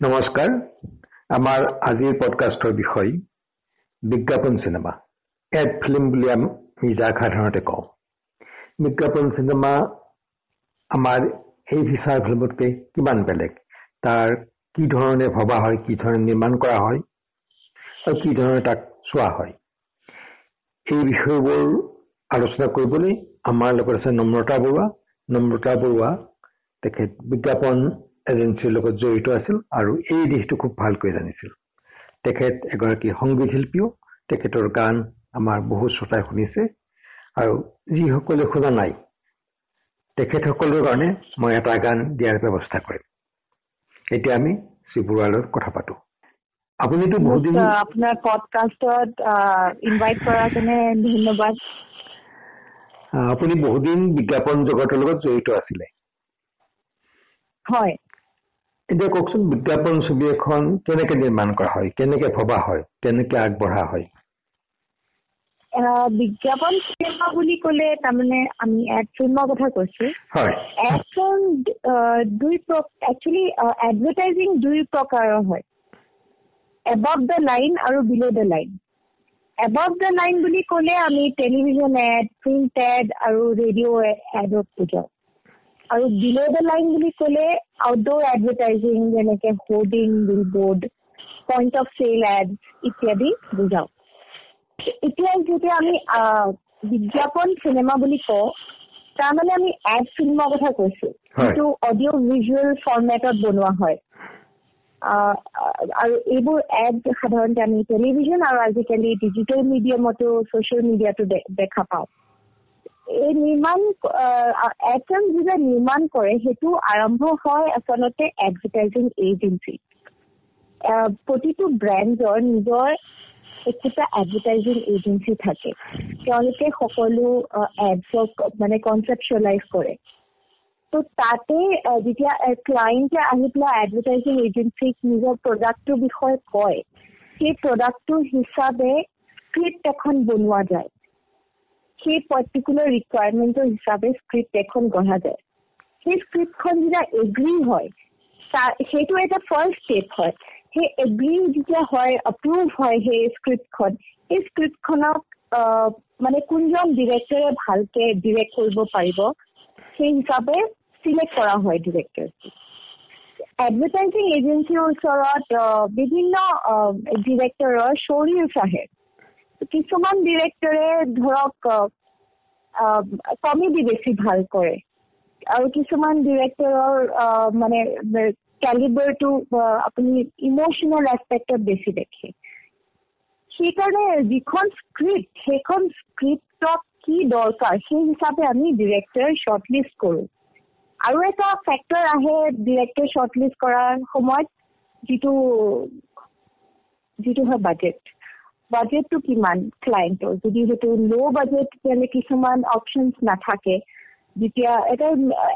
নমস্কাৰ। আমাৰ আজিৰ পডকাষ্টৰ বিষয় বিজ্ঞাপন চিনেমা। এড ফিল্ম বুলি আমি যাক সাধাৰণতে কওঁ। বিজ্ঞাপন চিনেমা আমাৰ এই ফিচাৰ ফিল্মতকৈ কিমান বেলেগ? তাৰ কি ধৰণে ভবা হয় কি ধৰণে নিৰ্মাণ কৰা হয় আৰু কি ধৰণে তাক চোৱা হয়? এই বিষয়বোৰ আলোচনা কৰিবলৈ আমাৰ লগত আছে নম্ৰতা বৰুৱা। নম্ৰতা বৰুৱা তেখেত বিজ্ঞাপন এজেঞ্চিৰ লগত জড়িত আছিল আৰু এই দিশটো খুব ভালকৈ জানিছিল। তেখেত এগৰাকী সংগীত শিল্পীও তেখেতৰ গান আমাৰ বহু শ্ৰোতাই শুনিছে আৰু যিসকলে শুনা নাই তেখেতসকলৰ কাৰণে মই এটা গান দিয়াৰ ব্যৱস্থা কৰিম। এতিয়া আমি শ্ৰী লগত কথা পাতো। আপুনিতো বহুত দিন আপোনাৰ পডকাষ্টত ইনভাইট কৰাৰ কাৰণে ধন্যবাদ। আপুনি বহুদিন বিজ্ঞাপন জগতৰ লগত জড়িত আছিলে। হয়। এতিয়া কওকচোন বিজ্ঞাপন ছবি এখন কেনেকে নিৰ্মাণ কৰা হয় কেনেকে ভবা হয় কেনেকে আগবঢ়া হয়? বিজ্ঞাপন চিনেমা বুলি কলে তাৰমানে আমি এড ফিল্মৰ কথা কৈছো। এড ফিল্ম দুই একচুৱেলি এডভাৰটাইজিং দুই প্ৰকাৰৰ হয়। এবাভ দ্য লাইন আৰু below' the line above the line বুলি কলে আমি টেলিভিশ্যন এড প্ৰিণ্ট এড আৰু ৰেডিঅ' এডত বুজাওঁ। আৰু বিল' দ্য লাইন বুলি ক'লে আউটডোৰ এডভাৰটাইজিং যেনেকে hoarding billboard point of sale ad ইত্যাদি বুজাওঁ। এতিয়া যেতিয়া আমি বিজ্ঞাপন চিনেমা বুলি কওঁ তাৰমানে আমি এড ফিল্মৰ কথা কৈছো। যিটো অডিঅ' ভিজুৱেল ফৰ্মেটত বনোৱা হয়। আৰু এইবোৰ এড সাধাৰণতে আমি টেলিভিশ্যন আৰু আজিকালি ডিজিটেল মিডিয়ামতো ছচিয়েল মিডিয়াতো দেখা পাওঁ। এই নিৰ্মাণ এফএম যেতিয়া নিৰ্মাণ কৰে সেইটো আৰম্ভ হয় আচলতে এডভাৰটাইজিং এজেঞ্চি প্ৰতিটো ব্ৰেণ্ডৰ নিজৰ একোটা এডভাৰটাইজিং এজেঞ্চি থাকে। তেওঁলোকে সকলো এডছক মানে কনচেপচুৱেলাইজ কৰে। ত' তাতে যেতিয়া ক্লায়েণ্টে আহি পেলাই এডভাৰটাইজিং এজেঞ্চিক নিজৰ প্ৰডাক্টটোৰ বিষয়ে কয় সেই প্ৰডাক্টটোৰ হিচাপে স্ক্ৰিপ্ট এখন বনোৱা যায়। সেই পাৰ্টিকুলাৰ ৰিকুৱাৰমেণ্টৰ হিচাপে স্ক্ৰিপ্ট এখন গঢ়া যায়। সেই স্ক্ৰিপ্টখন যেতিয়া এগ্ৰি হয় সেইটো এটা ফাৰ্ষ্ট ষ্টেপ হয়। সেই এগ্ৰি যেতিয়া হয় এপ্ৰুভ হয় সেই স্ক্ৰিপ্টখন সেই স্ক্ৰিপ্টখনক মানে কোনজন ডিৰেক্টৰে ভালকে ডিৰেক্ট কৰিব পাৰিব সেই হিচাপে চিলেক্ট কৰা হয় ডিৰেক্টৰ এডভাৰটাইজিং এজেঞ্চিৰ ওচৰত বিভিন্ন ডিৰেক্টৰৰ শ্বৰিলছ আহে। কিছুমান ডিৰেক্টৰে ধৰক কমেডি বেছি ভাল কৰে। আৰু কিছুমান ডিৰেক্টৰৰ মানে কেলিবাৰটো আপুনি ইম'চনেল এছপেক্টত বেছি দেখে। সেইকাৰণে যিখন স্ক্ৰিপ্ট সেইখন স্ক্ৰিপ্টত কি দৰকাৰ সেই হিচাপে আমি ডিৰেক্টৰ শ্বৰ্ট লিষ্ট কৰোঁ। আৰু এটা ফেক্টৰ আহে ডিৰেক্টৰ শ্বৰ্ট লিষ্ট কৰাৰ সময়ত যিটো যিটো হয় বাজেট বাজেটটো কিমান ক্লায়েণ্টৰ যদি সেইটো ল' বাজেট তেতিয়াহ'লে কিছুমান অপশ্যনছ নাথাকে যেতিয়া এটা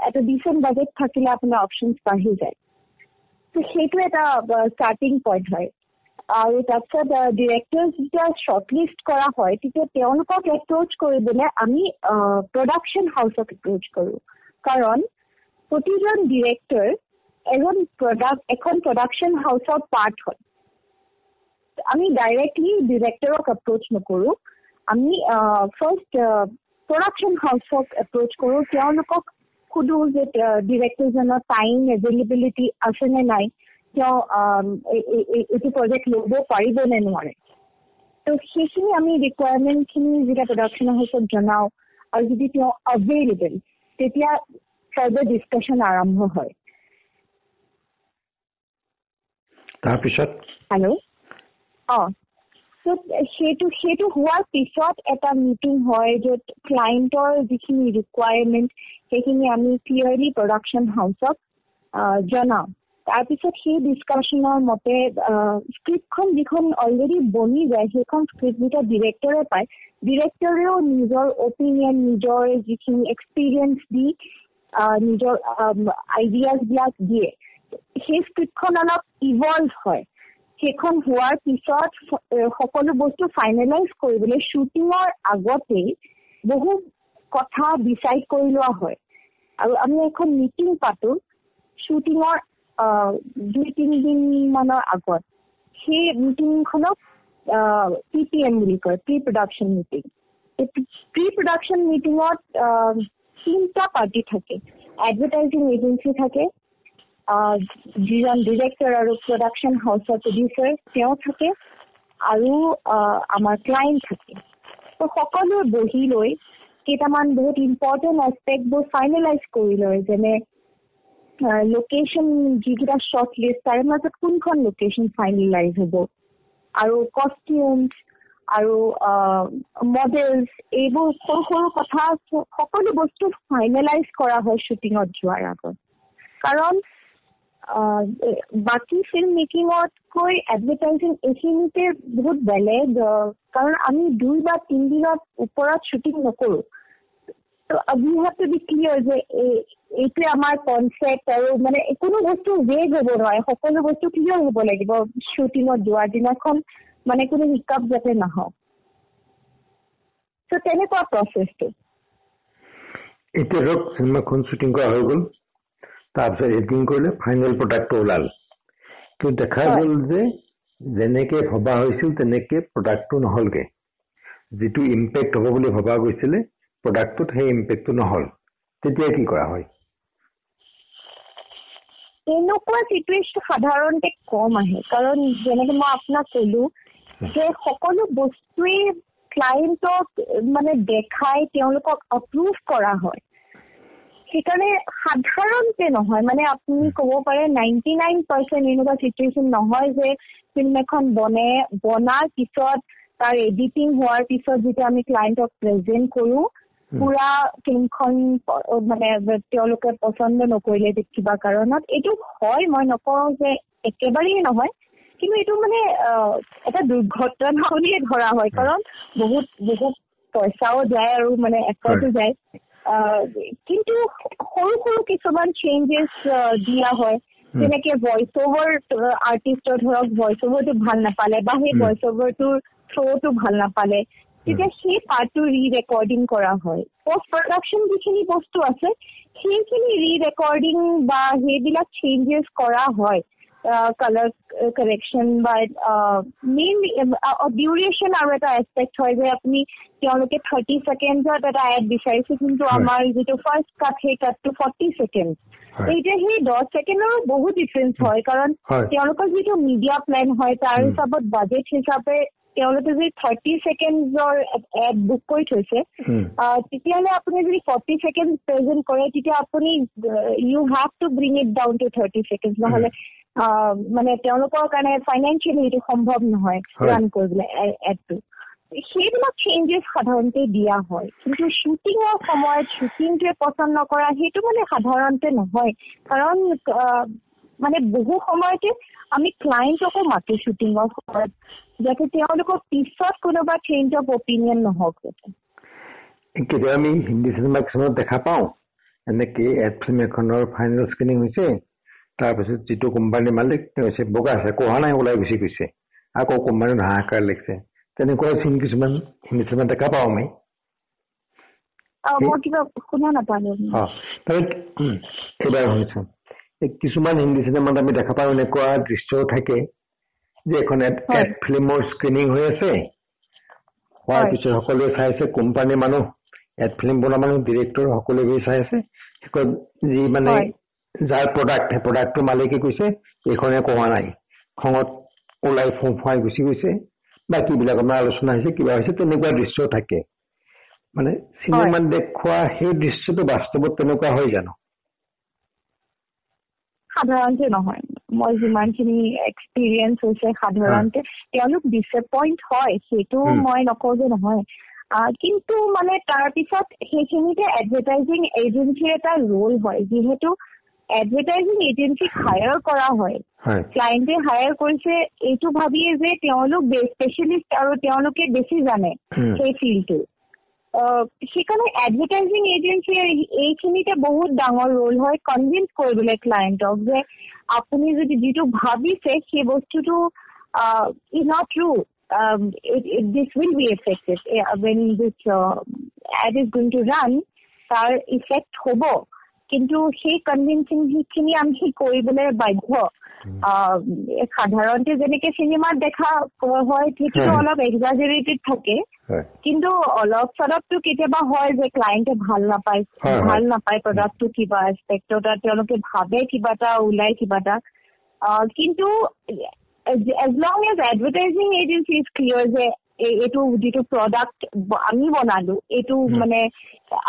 এটা ডিচেণ্ট বাজেট থাকিলে আপোনাৰ অপশ্যনছ বাঢ়ি যায় ত' সেইটো এটা ষ্টাৰ্টিং পইণ্ট হয় আৰু তাৰপিছত ডিৰেক্টৰ যেতিয়া শ্বৰ্ট লিষ্ট কৰা হয় তেতিয়া তেওঁলোকক এপ্ৰ'চ কৰিবলৈ আমি প্ৰডাকশ্যন হাউচক এপ্ৰ'চ কৰোঁ কাৰণ প্ৰতিজন ডিৰেক্টৰ এজন প্ৰডাক্ট এখন প্ৰডাকশ্যন হাউচৰ পাৰ্ট হয় আমি ডাইৰেক্টলি ডিৰেক্টৰক এপ্ৰ'চ নকৰোঁ। আমি ফাৰ্ষ্ট প্ৰডাকশ্যন হাউচক এপ্ৰ'চ কৰোঁ। তেওঁলোকক সোধো যে ডিৰেক্টৰজনৰ টাইম এভেইলেবিলিটি আছে নে নাই। তেওঁ এইটো প্ৰজেক্ট ল'ব পাৰিব নে নোৱাৰে। ত' সেইখিনি আমি ৰিকুৱাৰমেণ্টখিনি যেতিয়া প্ৰডাকশ্যন হাউচক জনাওঁ আৰু যদি তেওঁ এভেইলেবল তেতিয়া ফাৰ্ডাৰ ডিছকাশ্যন আৰম্ভ হয়। তাৰপিছত? হেল্ল' সেইটো সেইটো হোৱাৰ পিছত এটা মিটিং হয় য'ত ক্লায়েণ্টৰ যিখিনি ৰিকুৱাৰমেণ্ট সেইখিনি আমি ক্লিয়াৰলি প্ৰডাকশ্যন হাউচক জনাওঁ। তাৰপিছত সেই ডিছকাশ্যনৰ মতে স্ক্ৰিপ্টখন যিখন অলৰেডি বনি যায় সেইখন স্ক্ৰিপ্ট যেতিয়া ডিৰেক্টৰে পায় ডিৰেক্টৰেও নিজৰ অপিনিয়ন নিজৰ যিখিনি এক্সপিৰিয়েঞ্চ দি নিজৰ আইডিয়াছবিলাক দিয়ে। সেই স্ক্ৰিপ্টখন অলপ ইভল্ভ হয়। সেইখন হোৱাৰ পিছত সকলো বস্তু ফাইনেলাইজ কৰিবলৈ শ্বুটিঙৰ আগতেই বহু কথা ডিচাইড কৰি লোৱা হয়। আৰু আমি এখন মিটিং পাতো শ্বুটিঙৰ দুই তিনিদিন মানৰ আগত। সেই মিটিংখনক পি পি এম বুলি কয় pre production meeting pre production মিটিঙত তিনিটা পাৰ্টি থাকে। এডভাৰটাইজিং এজেঞ্চি থাকে যিজন ডিৰেক্টৰ আৰু প্ৰডাকশ্যন হাউচৰ প্ৰডিউচাৰ তেওঁ থাকে আৰু আমাৰ ক্লাইণ্ট থাকে। ত' সকলোৱে বহি লৈ কেইটামান বহুত ইম্পৰ্টেণ্ট এছপেক্টবোৰ ফাইনেলাইজ কৰি লয় যেনে লোকেশ্যন যিকেইটা শ্বৰ্ট লিষ্ট তাৰে মাজত কোনখন লোকেশ্যন ফাইনেলাইজ হ'ব আৰু কষ্টিউমছ আৰু মডেলছ এইবোৰ সৰু সৰু কথা সকলো বস্তু ফাইনেলাইজ কৰা হয় শ্বুটিঙত যোৱাৰ আগত। কাৰণ বাকী ফিল্ম মেকিঙতকৈ এডভাৰটাইজিং এইখিনিতে বহুত বেলেগ কাৰণ আমি দুই বা তিনিদিনত ওপৰত শ্বুটিং নকৰোঁ। উই হেভ বি ক্লিয়াৰ যে এইটোৱে আমাৰ কনচেপ্ট আৰু মানে কোনো বস্তু ৱেগ হ'ব নোৱাৰে সকলো বস্তু ক্লিয়াৰ হ'ব লাগিব শ্বুটিঙত যোৱাৰ দিনাখন মানে কোনো হিকাপ যাতে নহওক ত' তেনেকুৱা প্ৰচেছটো এতিয়া ধৰক চিনেমাখন শ্বুটিং কৰা হৈ গ'ল। তাৰপিছত এডিটিং কৰিলে ফাইনেল প্ৰডাক্টটো ওলাল কিন্তু দেখা গ'ল যে যেনেকে ভবা হৈছিল তেনেকে প্ৰডাক্টটো নহ'লগে। যিটো ইম্পেক্ট হ'ব বুলি ভবা গৈছিলে প্ৰডাক্টটোত সেই ইম্পেক্টটো নহ'ল। তেতিয়া কি কৰা হয়? এনেকুৱা চিটুৱেশ্যন সাধাৰণতে কম আহে। কাৰণ যেনেকে মই আপোনাক কলো যে সকলো বস্তুৱেই ক্লায়েণ্টক মানে দেখাই তেওঁলোকক এপ্ৰুভ কৰা হয়। সেইকাৰণে সাধাৰণতে নহয় মানে আপুনি ক'ব পাৰে নাইণ্টি নাইন পাৰ্চেণ্ট এনেকুৱা চিটুৱেশ্যন নহয় যে ফিল্ম এখন বনে বনাৰ পিছত তাৰ এডিটিং হোৱাৰ পিছত যেতিয়া আমি ক্লায়েণ্টক প্ৰেজেণ্ট কৰোঁ পুৰা ফিল্মখন মানে তেওঁলোকে পচন্দ নকৰিলে কিবা কাৰণত এইটো হয় মই নকওঁ যে একেবাৰেই নহয় কিন্তু এইটো মানে এটা দুৰ্ঘটনা বুলিয়ে ধৰা হয় কাৰণ বহুত বহুত পইচাও যায় আৰু মানে এফৰ্টো যায়। কিন্তু সৰু সৰু কিছুমান চেঞ্জেছ দিয়া হয়। যেনেকে ভইচ অভাৰ আৰ্টিষ্টৰ ধৰক ভইচ অভাৰটো ভাল নাপালে বা সেই ভইচ অভাৰটোৰ থ্ৰ'টো ভাল নাপালে তেতিয়া সেই পাৰ্টটো ৰি ৰেকৰ্ডিং কৰা হয়। পষ্ট প্ৰডাকশ্যন যিখিনি বস্তু আছে সেইখিনি ৰি ৰেকৰ্ডিং বা সেইবিলাক চেঞ্জেছ কৰা হয়। কালাৰ কাৰেকশ্যন বা মেইনলি ডিউৰেশ্যন আৰু এটা এছপেক্ট হয় যে আপুনি তেওঁলোকে থাৰ্টি ছেকেণ্ডত এটা এড বিচাৰিছে কিন্তু আমাৰ যিটো ফাৰ্ষ্ট কাট সেই কাটটো ফৰ্টি ছেকেণ্ড এতিয়া সেই দহ ছেকেণ্ডৰো বহুত ডিফাৰেঞ্চ হয় কাৰণ তেওঁলোকৰ যিটো মিডিয়া প্লেন হয় তাৰ হিচাপত বাজেট হিচাপে তেওঁলোকে যদি থাৰ্টি ছেকেণ্ডৰ এড বুক কৰি থৈছে তেতিয়াহ'লে আপুনি যদি ফৰ্টি ছেকেণ্ড প্ৰেজেণ্ট কৰে তেতিয়া আপুনি you have to bring it down to thirty second নহ'লে মানে তেওঁলোকৰ কাৰণে ফাইনেন্সিয়েলি এইটো সম্ভৱ নহয় ৰান কৰিবলৈ এডটো সেইবিলাক চেঞ্জেছ সাধাৰণতে দিয়া হয়। কিন্তু শ্বুটিঙৰ সময়ত শ্বুটিংটোৱে পচন্দ নকৰা সেইটো মানে সাধাৰণতে নহয়। কাৰণ মানে বহু সময়তে আমি ক্লায়েণ্টকো মাতো শ্বুটিঙৰ সময়ত যাতে তেওঁলোকৰ পিছত কোনোবা চেঞ্জ অফ অপিনিয়ন নহওক। কেতিয়াবা আমি হিন্দী চিনেমা কিছুমানত দেখা পাওঁ। এনেকে এড ফিল্ম এখনৰ ফাইনেল স্ক্ৰিনিং হৈছে। তাৰপিছত যিটো কোম্পানীৰ মালিক তেওঁ হৈছে বগা আছে কোহা নাই ওলাই গুচি গৈছে আকৌ কোম্পানীত হাহাকাৰ লাগিছে তেনেকুৱা চিন কিছুমান চিনেমা দেখা পাওঁ আমি এইবাৰ শুনিছো কিছুমান হিন্দী চিনেমাত আমি দেখা পাওঁ এনেকুৱা দৃশ্যও থাকে যে এখন ফিল্মৰ স্ক্ৰিনিং হৈ আছে হোৱাৰ পিছত সকলোৱে চাইছে কোম্পানীৰ মানুহ এড ফিল্ম বনোৱা মানুহ ডিৰেক্টৰ সকলোৱে গৈ চাই আছে যি মানে যাৰ প্ৰডাক্ট সেই প্ৰডাক্টটো মালিকে কৈছে এইখনে কোৱা নাই। খঙত ওলাই ফোঁফাই গুচি গৈছে। বাকীবিলাক আমাৰ আলোচনা হৈছে কিবা হৈছে তেনেকুৱা দৃশ্য থাকে। মানে চিনেমাত দেখুওৱা সেই দৃশ্যটো বাস্তৱত তেনেকুৱা হয় জানো? সাধাৰণতে নহয়। মই যিমানখিনি এক্সপিৰিয়েঞ্চ হৈছে সাধাৰণতে তেওঁলোক ডিচএপইণ্ট হয় সেইটো মই নকওঁ যে নহয়। কিন্তু মানে তাৰপিছত সেইখিনিতে এডভাৰটাইজিং এজেঞ্চিৰ এটা ৰোল হয়। যিহেতু এডভাৰটাইজিং এজেঞ্চিক হায়াৰ কৰা হয়। ক্লায়েণ্টে হায়াৰ কৰিছে এইটো ভাবিয়ে যে তেওঁলোক স্পেচিয়েলিষ্ট আৰু তেওঁলোকে বেছি জানে সেই ফিল্ডটো সেইকাৰণে এডভাৰটাইজিং এজেঞ্চিৰ এইখিনিতে বহুত ডাঙৰ ৰোল হয় কনভিন্স কৰিবলৈ ক্লায়েণ্টক যে আপুনি যদি যিটো ভাবিছে সেই বস্তুটো is not true this will be affected when this ad is going to run তাৰ ইফেক্ট হ'ব। কিন্তু সেই কনভিনচিং খিনি আমি কৰিবলৈ বাধ্য সাধাৰণতে যেনেকে চিনেমাত দেখা হয় সেইটোতো অলপ এক্সাজাৰেটেড থাকে। কিন্তু অলপ চলপটো কেতিয়াবা হয় যে ক্লায়েণ্টে ভাল নাপায় ভাল নাপায় প্ৰডাক্টটো কিবা এক্সপেক্টত তেওঁলোকে ভাবে কিবা এটা ওলাই কিবা এটা। কিন্তু as long as advertising agency is clear যে এইটো যিটো প্ৰডাক্ট আমি বনালো এইটো মানে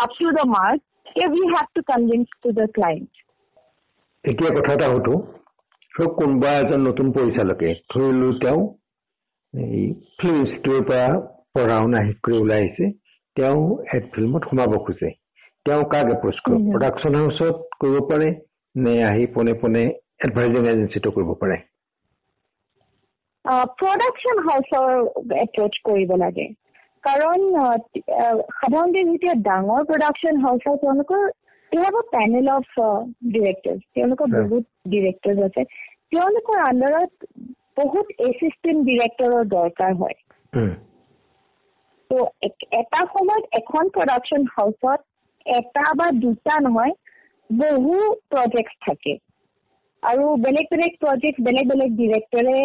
আপ টু দ্য মাৰ্ক এতিয়া কথা এটা সুধো কোনোবা এজন নতুন পৰিচালকে ধৰিলো তেওঁ এই ফিল্ম পৰা পঢ়া শুনা শেষ কৰি ওলাই আহিছে তেওঁ এড ফিল্মত সোমাব খোজে। তেওঁ কাক এপ্ৰচ কৰিব? প্ৰডাকশ্যন হাউচত কৰিব পাৰে নে আহি পোনে পোনে এডভাইজিং এজেঞ্চিটো কৰিব পাৰে? প্ৰডাকশ্যন হাউচৰ এপ্ৰচ কৰিব লাগে। কাৰণ সাধাৰণতে যেতিয়া ডাঙৰ প্ৰডাকশ্যন হাউচ হয় তেওঁলোকৰ they have a panel of directors তেওঁলোকৰ বহুত ডিৰেক্টৰ্ছ আছে। তেওঁলোকৰ আণ্ডাৰত বহুত এছিষ্টেণ্ট ডিৰেক্টৰৰ দৰকাৰ হয়। ত' এটা সময়ত এখন প্ৰডাকশ্যন হাউচত এটা বা দুটা নহয় বহু প্ৰজেক্ট থাকে। আৰু বেলেগ বেলেগ প্ৰজেক্ট বেলেগ বেলেগ ডিৰেক্টৰে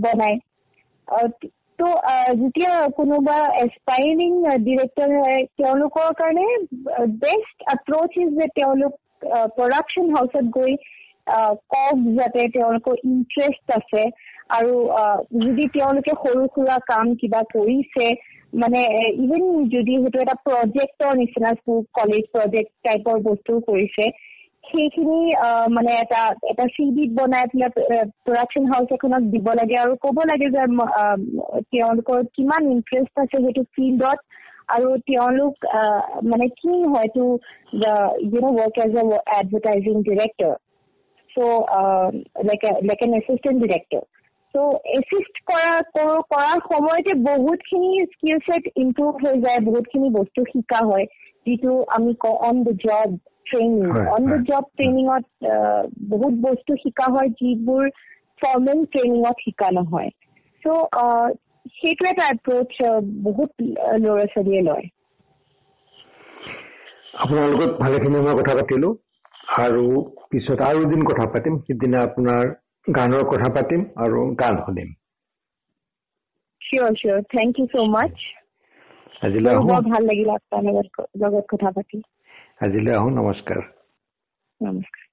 বনায়। ত' যেতিয়া কোনোবা এছপাইৰিং ডিৰেক্টৰ হয় তেওঁলোকৰ কাৰণে বেষ্ট এপ্ৰ'চ ইজ যে তেওঁলোক প্ৰডাকশ্যন হাউচত গৈ কওক যাতে তেওঁলোকৰ ইণ্টাৰেষ্ট আছে আৰু যদি তেওঁলোকে সৰু সুৰা কাম কিবা কৰিছে মানে ইভেন যদি সেইটো এটা প্ৰজেক্টৰ নিচিনা কলেজ প্ৰজেক্ট টাইপৰ বস্তু কৰিছে সেইখিনি মানে এটা এটা চি ডিত বনাই পেলাই প্ৰডাকশ্যন হাউচ এখনক দিব লাগে আৰু ক'ব লাগে যে তেওঁলোকৰ কিমান ইণ্টাৰেষ্ট আছে সেইটো ফিল্ডত আৰু তেওঁলোক মানে কি হয়তো you know' work as a advertising director so' like an assistant director so' assist কৰা কৰাৰ সময়তে বহুতখিনি স্কিল ছেট ইম্প্ৰুভ হৈ যায় বহুতখিনি বস্তু শিকা হয় যিটো আমি কওঁ on the job training on the job ট্ৰেইনিঙত বহুত বস্তু শিকা হয় যিবোৰ ফৰ্মেল ট্ৰেইনিঙত শিকা নহয়। চ' সেইটো এটা এপ্ৰ'চ বহুত ল'ৰা ছোৱালীয়ে লয়। আপোনাৰ লগত ভালেখিনি সময় কথা পাতিলো। আৰু পিছত আৰু এদিন কথা পাতিম। সিদিনা আপোনাৰ গানৰ কথা পাতিম আৰু গান শুনিম। চিয়'ৰ চিয়'ৰ থেংক ইউ চ' মাছ আজিলৈ ভাল লাগিল আপোনাৰ লগত কথা পাতি। আজিলৈ আহোঁ নমস্কাৰ নমস্কাৰ